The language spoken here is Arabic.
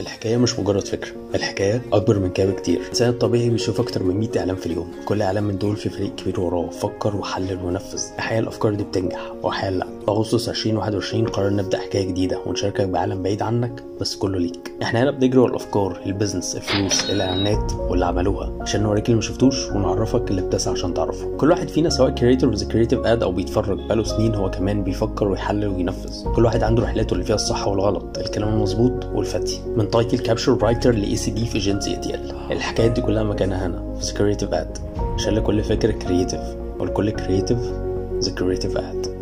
الحكاية مش مجرد فكرة الحكاية أكبر من كده بكتير. الإنسان الطبيعي بيشوف أكتر من 100 إعلان في اليوم. كل إعلان من دول في فريق كبير وراه فكر وحلل ونفذ. أحيانا الأفكار دي بتنجح وأحيانا لأ. في أغسطس 2021 قررنا نبدأ حكاية جديدة ونشاركك بعالم بعيد عنك بس كله ليك. إحنا هنا بنجري ورا الأفكار ال business الفلوس الإعلانات واللي عملوها. عشان نوريك اللي ما شفتوش ونعرفك اللي بتسعى عشان تعرفه. كل واحد فينا سواء creator the creative ad أو بيتفرج بقاله سنين هو كمان بيفكر ويحلل وينفذ. كل واحد عنده رحلته اللي فيها الصح والغلط الكلام المظبوط والفتي. من تايتل كابشر رايتر لاي سي دي في ايجنسي اي تي ال الحكايات دي كلها مكانها هنا في creative ad عشان لكل فكره كريتيف ولكل كريتيف ذا كريتيف اد